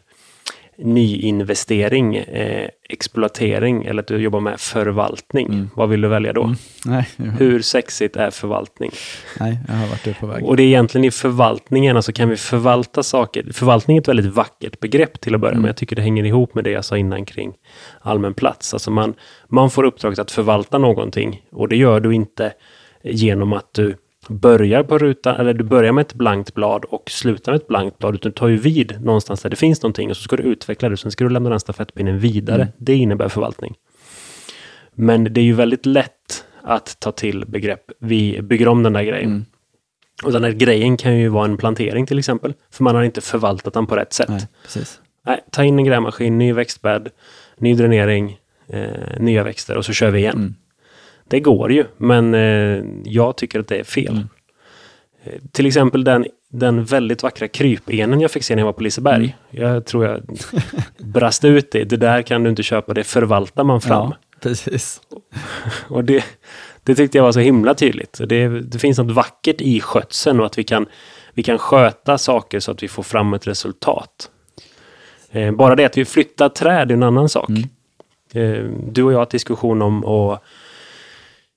nyinvestering, eh, exploatering eller att du jobbar med förvaltning. Mm. Vad vill du välja då? Mm. Nej, Hur sexigt är förvaltning? nej, jag har varit på väg. Och det är egentligen i förvaltningen, alltså kan vi förvalta saker? Förvaltning är ett väldigt vackert begrepp till att börja med. Mm. Jag tycker det hänger ihop med det jag sa innan kring allmän plats. Alltså man, man får uppdraget att förvalta någonting och det gör du inte genom att du börjar på rutan, eller du börjar med ett blankt blad och slutar med ett blankt blad, utan du tar ju vid någonstans där det finns någonting och så ska du utveckla det sen ska du lämna den stafettpinnen vidare. Mm. Det innebär förvaltning. Men det är ju väldigt lätt att ta till begrepp, vi bygger om den där grejen. Mm. Och den här grejen kan ju vara en plantering till exempel, för man har inte förvaltat den på rätt sätt. Nej, precis. Nej, ta in en grävmaskin, ny växtbädd, ny dränering, eh, nya växter och så kör vi igen. Mm. Det går ju, men eh, jag tycker att det är fel. Mm. Eh, till exempel den, den väldigt vackra krypenen jag fick se när jag var på Liseberg. Mm. Jag tror jag brast ut det. Det där kan du inte köpa, det förvaltar man fram. Ja, precis. Och det, det tyckte jag var så himla tydligt. Det, det finns något vackert i skötseln och att vi kan, vi kan sköta saker så att vi får fram ett resultat. Eh, bara det att vi flyttar träd är en annan sak. Mm. Eh, du och jag har haft diskussion om att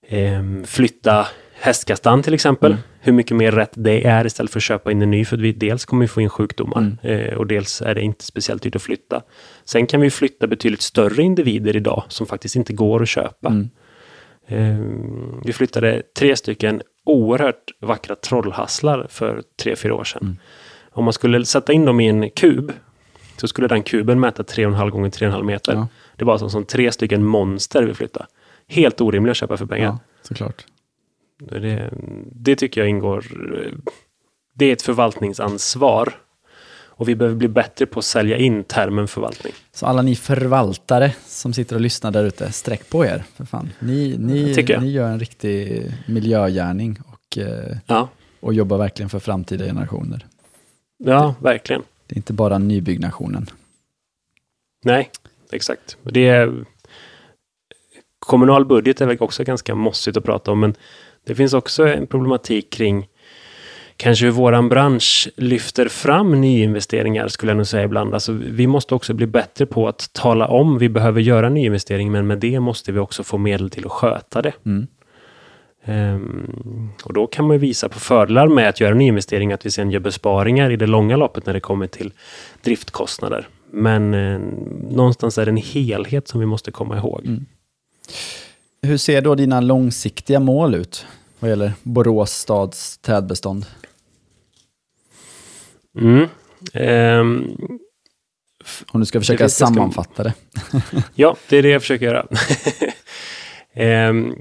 eh, flytta hästkastan till exempel. Mm. Hur mycket mer rätt det är istället för att köpa in en ny. För vi dels kommer vi få in sjukdomar Mm. eh, och dels är det inte speciellt dyrt att flytta. Sen kan vi flytta betydligt större individer idag som faktiskt inte går att köpa. Mm. Eh, vi flyttade tre stycken oerhört vackra trollhasslar för tre, fyra år sedan. Mm. Om man skulle sätta in dem i en kub så skulle den kuben mäta 3,5 gånger 3,5 meter. Ja. Det var som, som tre stycken monster vi flyttade. Helt orimligt att köpa för pengar. Ja, såklart. Det, det tycker jag ingår. Det är ett förvaltningsansvar. Och vi behöver bli bättre på att sälja in termen förvaltning. Så alla ni förvaltare som sitter och lyssnar där ute, sträck på er. För fan. Ni, ni, ni gör en riktig miljögärning och, eh, Ja, och jobbar verkligen för framtida generationer. ja verkligen. Det är inte bara nybyggnationen. Nej, exakt. Det är, kommunal budget är väl också ganska mossigt att prata om, men det finns också en problematik kring kanske hur våran bransch lyfter fram nyinvesteringar, skulle jag nog säga ibland. Alltså, vi måste också bli bättre på att tala om vi behöver göra nyinvestering, men med det måste vi också få medel till att sköta det. Mm. Ehm, och då kan man ju visa på fördelar med att göra nyinvestering, att vi sen gör besparingar i det långa loppet när det kommer till driftkostnader. Men eh, någonstans är det en helhet som vi måste komma ihåg. Mm. Hur ser då dina långsiktiga mål ut vad gäller Borås stads trädbestånd? Mm. Ehm, Om du ska försöka ganska- sammanfatta det. ja, det är det jag försöker göra. Ehm,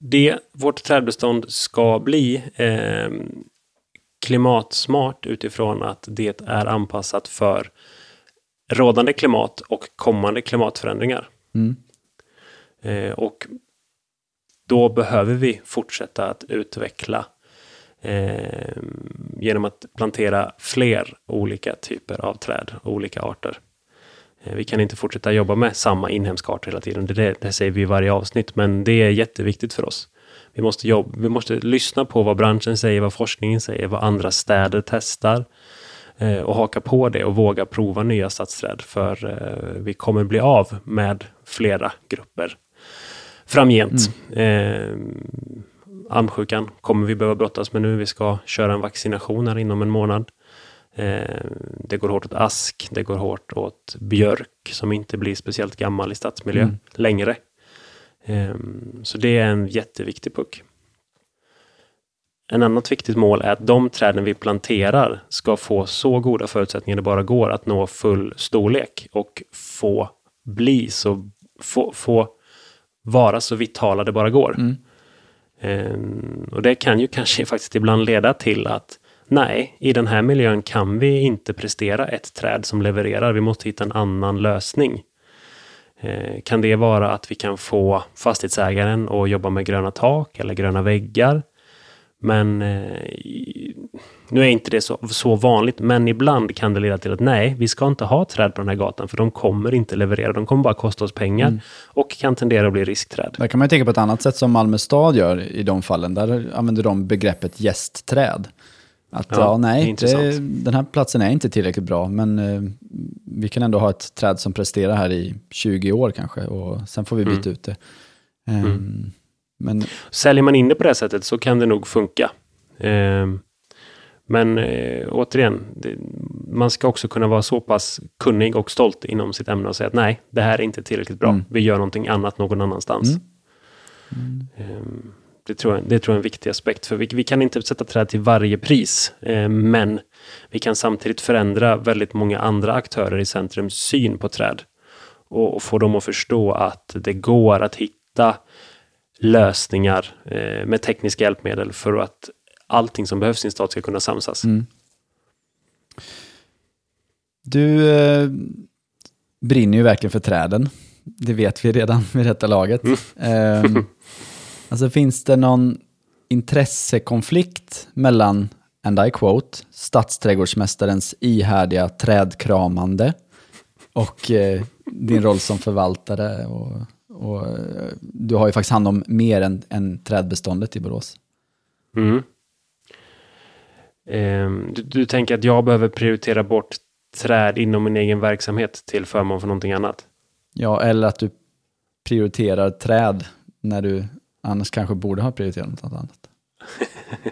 det vårt trädbestånd ska bli ehm, klimatsmart utifrån att det är anpassat för rådande klimat och kommande klimatförändringar. Mm. Eh, och då behöver vi fortsätta att utveckla eh, genom att plantera fler olika typer av träd och olika arter. Eh, vi kan inte fortsätta jobba med samma inhemska arter hela tiden. Det, det, det säger vi i varje avsnitt, men det är jätteviktigt för oss. Vi måste, jobba, vi måste lyssna på vad branschen säger, vad forskningen säger, vad andra städer testar eh, och haka på det och våga prova nya stadsträd. För eh, vi kommer bli av med flera grupper framgent. Eh, amsjukan kommer vi behöva brottas med nu. Vi ska köra en vaccination här inom en månad. Eh, det går hårt åt ask, det går hårt åt björk som inte blir speciellt gammal i stadsmiljö Mm. längre. Eh, så det är en jätteviktig puck. en annat viktigt mål är att de träden vi planterar ska få så goda förutsättningar det bara går att nå full storlek och få bli så, få, få vara så vitala det bara går. Mm. Um, och det kan ju kanske faktiskt ibland leda till att nej, i den här miljön kan vi inte prestera ett träd som levererar. Vi måste hitta en annan lösning. Uh, kan det vara att vi kan få fastighetsägaren att jobba med gröna tak eller gröna väggar? Men eh, nu är inte det så, så vanligt, men ibland kan det leda till att nej, vi ska inte ha träd på den här gatan, för de kommer inte leverera. De kommer bara kosta oss pengar Mm. och kan tendera att bli riskträd. Där kan man tänka på ett annat sätt som Malmö stad gör i de fallen. Där använder de begreppet gästträd. Att Ja, ja, nej, det den här platsen är inte tillräckligt bra, men eh, vi kan ändå ha ett träd som presterar här i 20 år kanske och sen får vi byta Mm. ut det. Ehm, Mm. Men Säljer man in det på det sättet så kan det nog funka. Ehm, men eh, återigen, det, man ska också kunna vara så pass kunnig och stolt inom sitt ämne och säga att nej, det här är inte tillräckligt bra. Mm. Vi gör någonting annat någon annanstans. Mm. Ehm, Det tror, jag, det tror jag är en viktig aspekt, för vi, vi kan inte sätta träd till varje pris, eh, men vi kan samtidigt förändra väldigt många andra aktörer i centrums syn på träd och, och få dem att förstå att det går att hitta lösningar eh, med tekniska hjälpmedel för att allting som behövs i en stad ska kunna samsas. Mm. Du eh, brinner ju verkligen för träden. Det vet vi redan vid detta laget. Eh, alltså finns det någon intressekonflikt mellan, and I quote, stadsträdgårdsmästarens ihärdiga trädkramande och eh, din roll som förvaltare? Och, och, eh, du har ju faktiskt hand om mer än, än trädbeståndet i Borås. Mm. Ehm, du, du tänker att jag behöver prioritera bort träd inom min egen verksamhet till förmån för någonting annat? Ja, eller att du prioriterar träd när du annars kanske borde ha prioriterat något annat.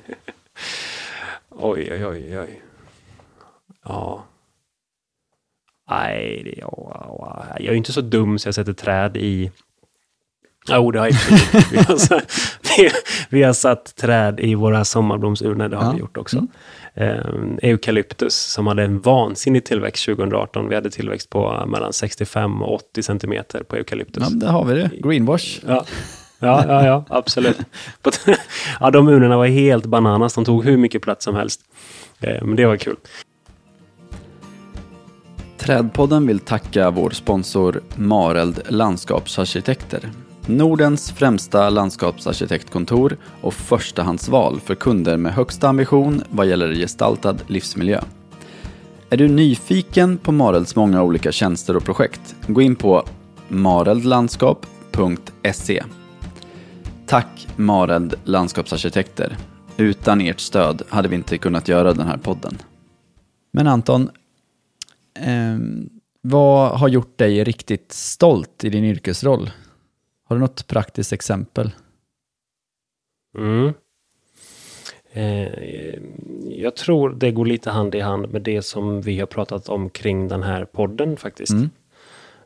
Oj, oj, oj, oj. Ja. Nej, det, ja, ja. jag är inte så dum så jag sätter träd i... Jo, det har jag vi, har, satt- vi, vi har satt träd i våra sommarblomsurnor, det har Ja. vi gjort också. Mm. Ehm, eukalyptus som hade en vansinnig tillväxt 2018. Vi hade tillväxt på mellan 65 och 80 centimeter på eukalyptus. Ja, där har vi det. Greenwash. Ja, ja, ja, ja absolut. ja, de urnorna var helt bananas. De tog hur mycket plats som helst. Eh, Men det var kul. Trädpodden vill tacka vår sponsor Mareld Landskapsarkitekter. Nordens främsta landskapsarkitektkontor och förstahandsval för kunder med högsta ambition vad gäller gestaltad livsmiljö. Är du nyfiken på Marelds många olika tjänster och projekt? Gå in på mareldlandskap.se. Tack Mareld Landskapsarkitekter. Utan ert stöd hade vi inte kunnat göra den här podden. Men Anton, eh, vad har gjort dig riktigt stolt i din yrkesroll? Har du något praktiskt exempel? Mm. Eh, jag tror det går lite hand i hand med det som vi har pratat om kring den här podden faktiskt. Mm.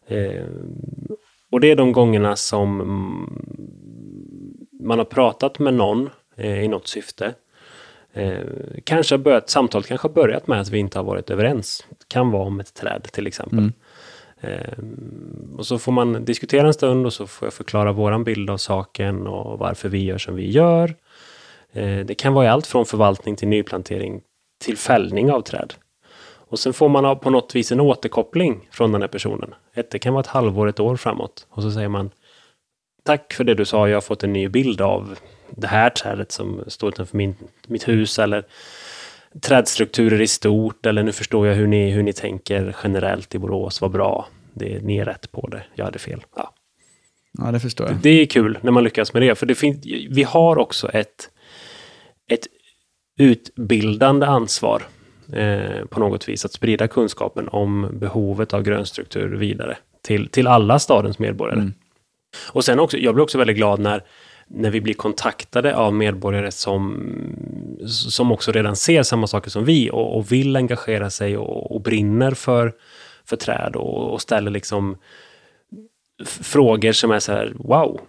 Eh, och det är de gångerna som mm, man har pratat med någon eh, i något syfte. Eh, kanske börjat, samtalet kanske har börjat med att vi inte har varit överens. Det kan vara om ett träd till exempel. Mm. Eh, och så får man diskutera en stund och så får jag förklara våran bild av saken och varför vi gör som vi gör. Eh, det kan vara allt från förvaltning till nyplantering till fällning av träd. Och sen får man på något vis en återkoppling från den här personen. Ett, det kan vara ett halvår, ett år framåt. Och så säger man Tack för det du sa, jag har fått en ny bild av det här trädet som står utanför min, mitt hus eller trädstrukturer i stort eller nu förstår jag hur ni, hur ni tänker generellt i Borås, vad bra. Det, ni är rätt på det, jag hade fel. Ja. Ja, det förstår jag. Det är kul när man lyckas med det, för det finns, vi har också ett, ett utbildande ansvar eh, på något vis, att sprida kunskapen om behovet av grönstruktur vidare till, till alla stadens medborgare. Mm. Och sen också, jag blir också väldigt glad när, när vi blir kontaktade av medborgare som, som också redan ser samma saker som vi och, och vill engagera sig och, och brinner för, för träd och, och ställer liksom frågor som är så här, wow,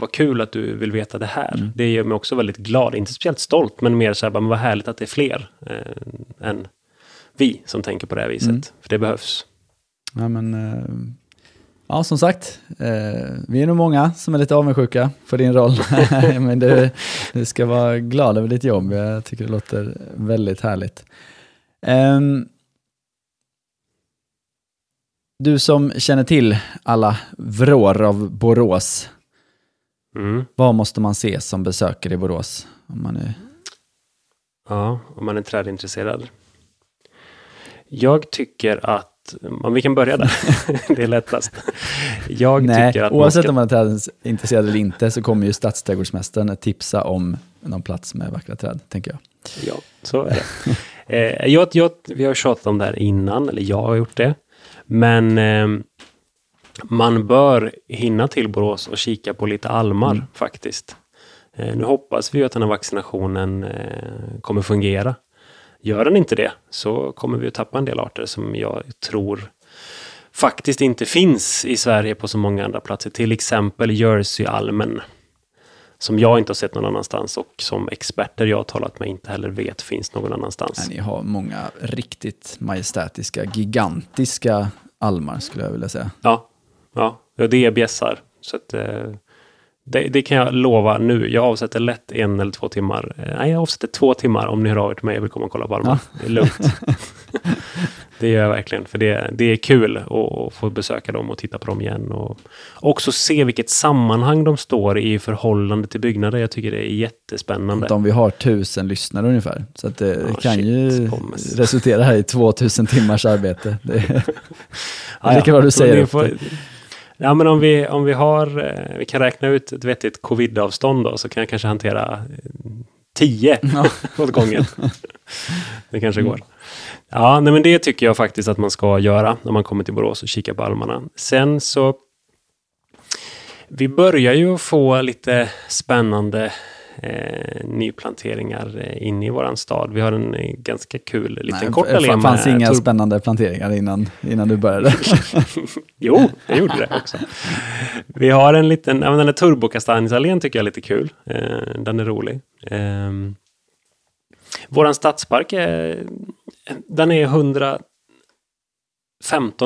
vad, kul att du vill veta det här. Mm. Det gör mig också väldigt glad, inte speciellt stolt, men mer så här, men vad härligt att det är fler eh, än vi som tänker på det här viset. Mm. För det behövs. Ja, men, eh, ja, som sagt, eh, vi är nog många som är lite avundsjuka för din roll. men du, du ska vara glad över ditt jobb. Jag tycker det låter väldigt härligt. Ehm, du som känner till alla vrår av Borås, Mm. vad måste man se som besökare i Borås? Om man är... Ja, om man är trädintresserad. Jag tycker att, om vi kan börja där, det är lättast. Jag Nej, tycker att oavsett man ska, om man är trädintresserad eller inte så kommer ju stadsträdgårdsmästaren tipsa om någon plats med vackra träd, tänker jag. Ja, så är det. eh, jag, jag, vi har tjatat om det här innan, eller jag har gjort det. Men eh, man bör hinna till Borås och kika på lite almar Mm. faktiskt. Eh, nu hoppas vi ju att den här vaccinationen eh, kommer fungera. Gör den inte det så kommer vi att tappa en del arter som jag tror faktiskt inte finns i Sverige på så många andra platser. Till exempel Jerseyalmen. Som jag inte har sett någon annanstans och som experter jag har talat med inte heller vet finns någon annanstans. Nej, ni har många riktigt majestätiska, gigantiska almar skulle jag vilja säga. Ja, ja, ja det är bjässar. Så att, eh, det, det kan jag lova nu. Jag avsätter lätt en eller två timmar. Eh, Nej, jag avsätter två timmar om ni hör av er till mig och vill komma och kolla på almar. Det är lugnt. det gör jag verkligen. För det, det är kul att, få besöka dem och titta på dem igen. Och också se vilket sammanhang de står i förhållande till byggnader. Jag tycker det är jättespännande. Om vi har tusen lyssnare ungefär. Så att det Ja, kan shit, ju pommes. resultera här i 2000 timmars arbete. Det är, Ja, lika bra du så säger Ja, men om vi, om vi har, eh, vi kan räkna ut ett vettigt covid-avstånd då, så kan jag kanske hantera eh, tio Ja. åt gången. det kanske går. Ja, nej, men det tycker jag faktiskt att man ska göra när man kommer till Borås och kika på almarna. Sen så, vi börjar ju få lite spännande eh, nyplanteringar eh, inne i våran stad. Vi har en eh, ganska kul liten Nej, kort det fanns med inga tur- spännande planteringar innan, innan du började. Jo, det gjorde det också. Vi har en liten, ja, den här turbokastanjsallén tycker jag är lite kul. Eh, den är rolig. Eh, våran stadspark är, den är 115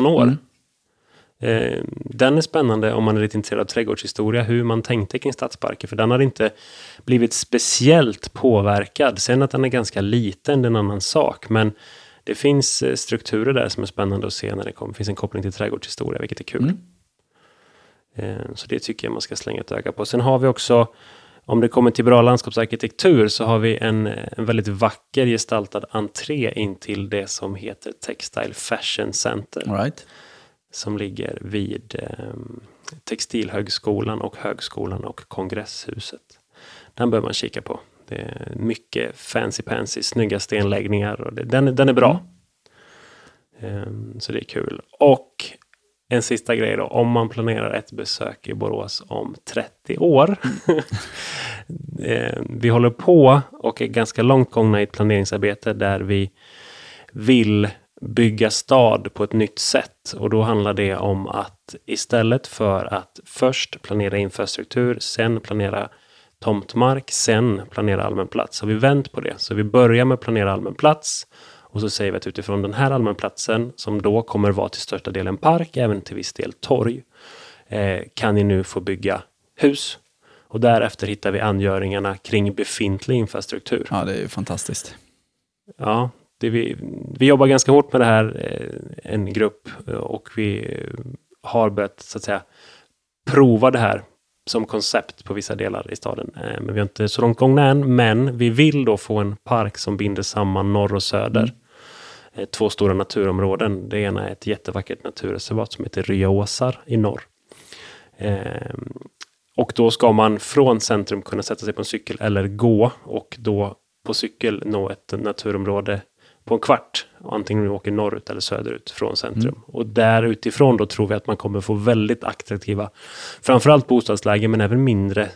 år. Mm. Eh, den är spännande om man är lite intresserad av trädgårdshistoria, hur man tänkte kring stadsparker, för den har inte blivit speciellt påverkad. Sen att den är ganska liten, det är en annan sak, men det finns eh, strukturer där som är spännande att se när det kommer. Finns en koppling till trädgårdshistoria, vilket är kul. Mm. Eh, Så det tycker jag man ska slänga ett öga på. Sen har vi också, om det kommer till bra landskapsarkitektur, så har vi en, en väldigt vacker gestaltad entré in till det som heter Textile Fashion Center. All right. Som ligger vid eh, Textilhögskolan och Högskolan och Kongresshuset. Den bör man kika på. Det är mycket fancy pansy, snygga stenläggningar. Och det, den, den är bra. Ehm, så det är kul. Och en sista grej då. Om man planerar ett besök i Borås om 30 år. Ehm, vi håller på och är ganska långt gångna i ett planeringsarbete där vi vill bygga stad på ett nytt sätt. Och då handlar det om att istället för att först planera infrastruktur, sen planera tomtmark, sen planera allmän plats. Så vi vänt på det. Så vi börjar med att planera allmän plats. Och så säger vi att utifrån den här allmän platsen, som då kommer vara till största delen park, även till viss del torg, eh, kan ni nu få bygga hus. Och därefter hittar vi angöringarna kring befintlig infrastruktur. Ja, det är ju fantastiskt. Ja, det vi, vi jobbar ganska hårt med det här, eh, en grupp, eh, och vi har börjat så att säga prova det här som koncept på vissa delar i staden. Eh, Men vi har inte så långt gångna än, men vi vill då få en park som binder samman norr och söder. Eh, Två stora naturområden. Det ena är ett jättevackert naturreservat som heter Ryaåsar i norr. Och då ska man från centrum kunna sätta sig på en cykel eller gå och då på cykel nå ett naturområde på en kvart. Antingen du åker norrut eller söderut från centrum. Och där utifrån då tror vi att man kommer få väldigt attraktiva, framförallt bostadslägen men även mindre,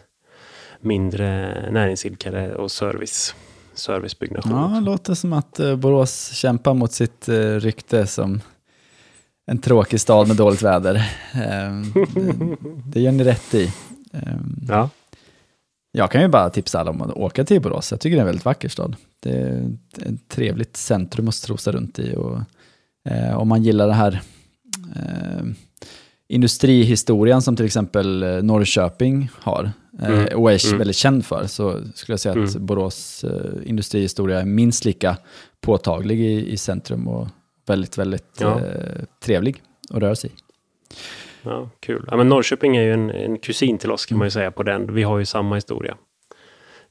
mindre näringsidkare och service, servicebyggnation. Ja, det låter som att eh, Borås kämpar mot sitt eh, rykte som en tråkig stad med dåligt väder. Um, det, gör ni rätt i. Um, Ja. Jag kan ju bara tipsa alla om att åka till Borås. Jag tycker det är en väldigt vacker stad. Det är ett trevligt centrum att strosa runt i. Och, eh, om man gillar det här eh, industrihistorien som till exempel eh, Norrköping har eh, Mm, och är mm. väldigt känd för så skulle jag säga att Mm. Borås eh, industrihistoria är minst lika påtaglig i, i centrum och väldigt, väldigt Ja. eh, trevlig att röra sig i. Ja, kul. Ja, men Norrköping är ju en, en kusin till oss kan Mm. man ju säga på den. Vi har ju samma historia.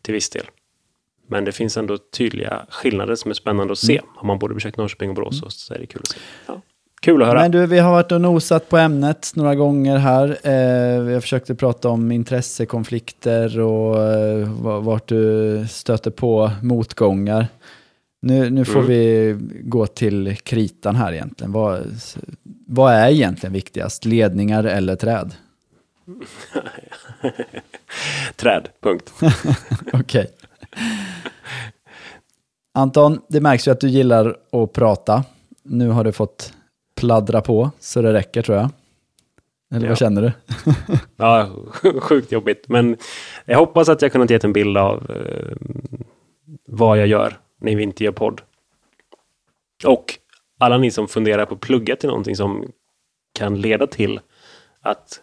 Till viss del. Men det finns ändå tydliga skillnader som är spännande att se. Mm. Har man både besökt Norrköping och Borås så är det kul att se. Ja. Kul att höra. Men du, vi har varit och nosat på ämnet några gånger här. Eh, vi har försökt att prata om intressekonflikter och eh, va- vart du stöter på motgångar. Nu, nu får Mm. vi gå till kritan här egentligen. Vad, vad är egentligen viktigast, ledningar eller träd? Träd, punkt. Okej. Anton, det märks ju att du gillar att prata. Nu har du fått pladdra på så det räcker tror jag. Eller Ja. vad känner du? Ja, sjukt jobbigt. Men jag hoppas att jag kunnat ge en bild av eh, vad jag gör när vi inte gör podd. Och alla ni som funderar på att plugga till någonting som kan leda till att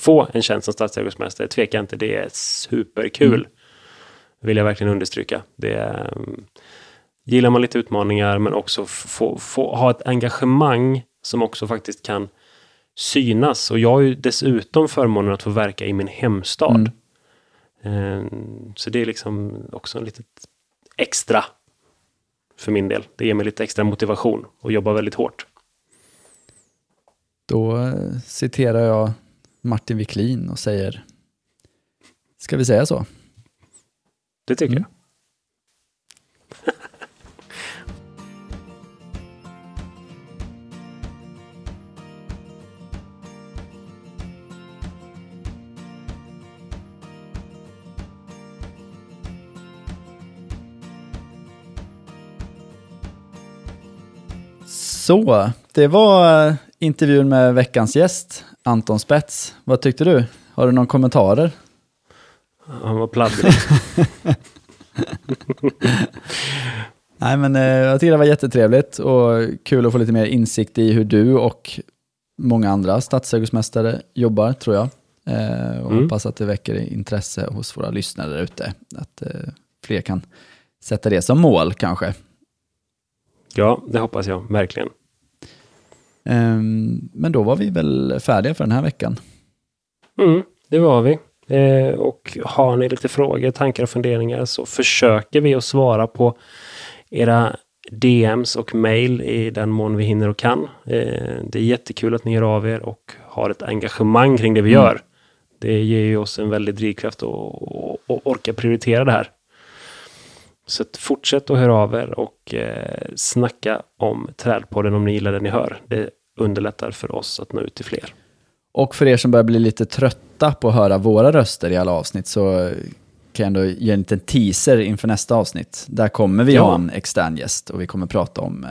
få en tjänst som stadsträdgårdsmästare, tveka inte, det är superkul. Mm. Vill jag verkligen understryka. Det är, um, gillar man lite utmaningar men också få, få ha ett engagemang som också faktiskt kan synas. Och jag har ju dessutom förmånen att få verka i min hemstad. Eh, Så det är liksom också en litet extra för min del. Det ger mig lite extra motivation och jobba väldigt hårt. Då eh, citerar jag Martin Wiklin och säger, ska vi säga så? Det tycker Mm. jag. Så, det var eh, intervjun med veckans gäst, Anton Spets. Vad tyckte du? Har du några kommentarer? Han var pladdrig. Nej, men eh, jag tycker det var jättetrevligt och kul att få lite mer insikt i hur du och många andra stadsträdgårdsmästare jobbar, tror jag. Eh, och Mm. hoppas att det väcker intresse hos våra lyssnare där ute. Att eh, fler kan sätta det som mål kanske. ja, det hoppas jag verkligen. Ehm, men då var vi väl färdiga för den här veckan. Mm, det var vi. Eh, och har ni lite frågor, tankar och funderingar så försöker vi att svara på era DMs och mail i den mån vi hinner och kan. Eh, det är jättekul att ni hör av er och har ett engagemang kring det vi Mm. gör. Det ger ju oss en väldig drivkraft att orka prioritera det här. Så fortsätt att höra av er och eh, snacka om Trädpodden om ni gillar det ni hör. Det underlättar för oss att nå ut till fler. Och för er som börjar bli lite trötta på att höra våra röster i alla avsnitt så kan jag ändå ge en liten teaser inför nästa avsnitt. Där kommer vi Ja. ha en extern gäst och vi kommer prata om eh,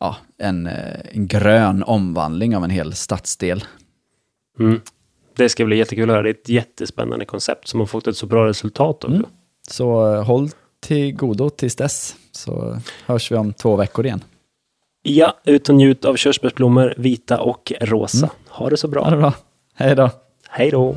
ja, en, eh, en grön omvandling av en hel stadsdel. Mm. Det ska bli jättekul att höra. Det är ett jättespännande koncept som har fått ett så bra resultat också. Mm. Så eh, håll till godo tills dess så hörs vi om två veckor igen. Ja, ut och njut av körsbärsblommor, vita och rosa. Mm. Ha det så bra. Ha det bra. Hej då. Hej då!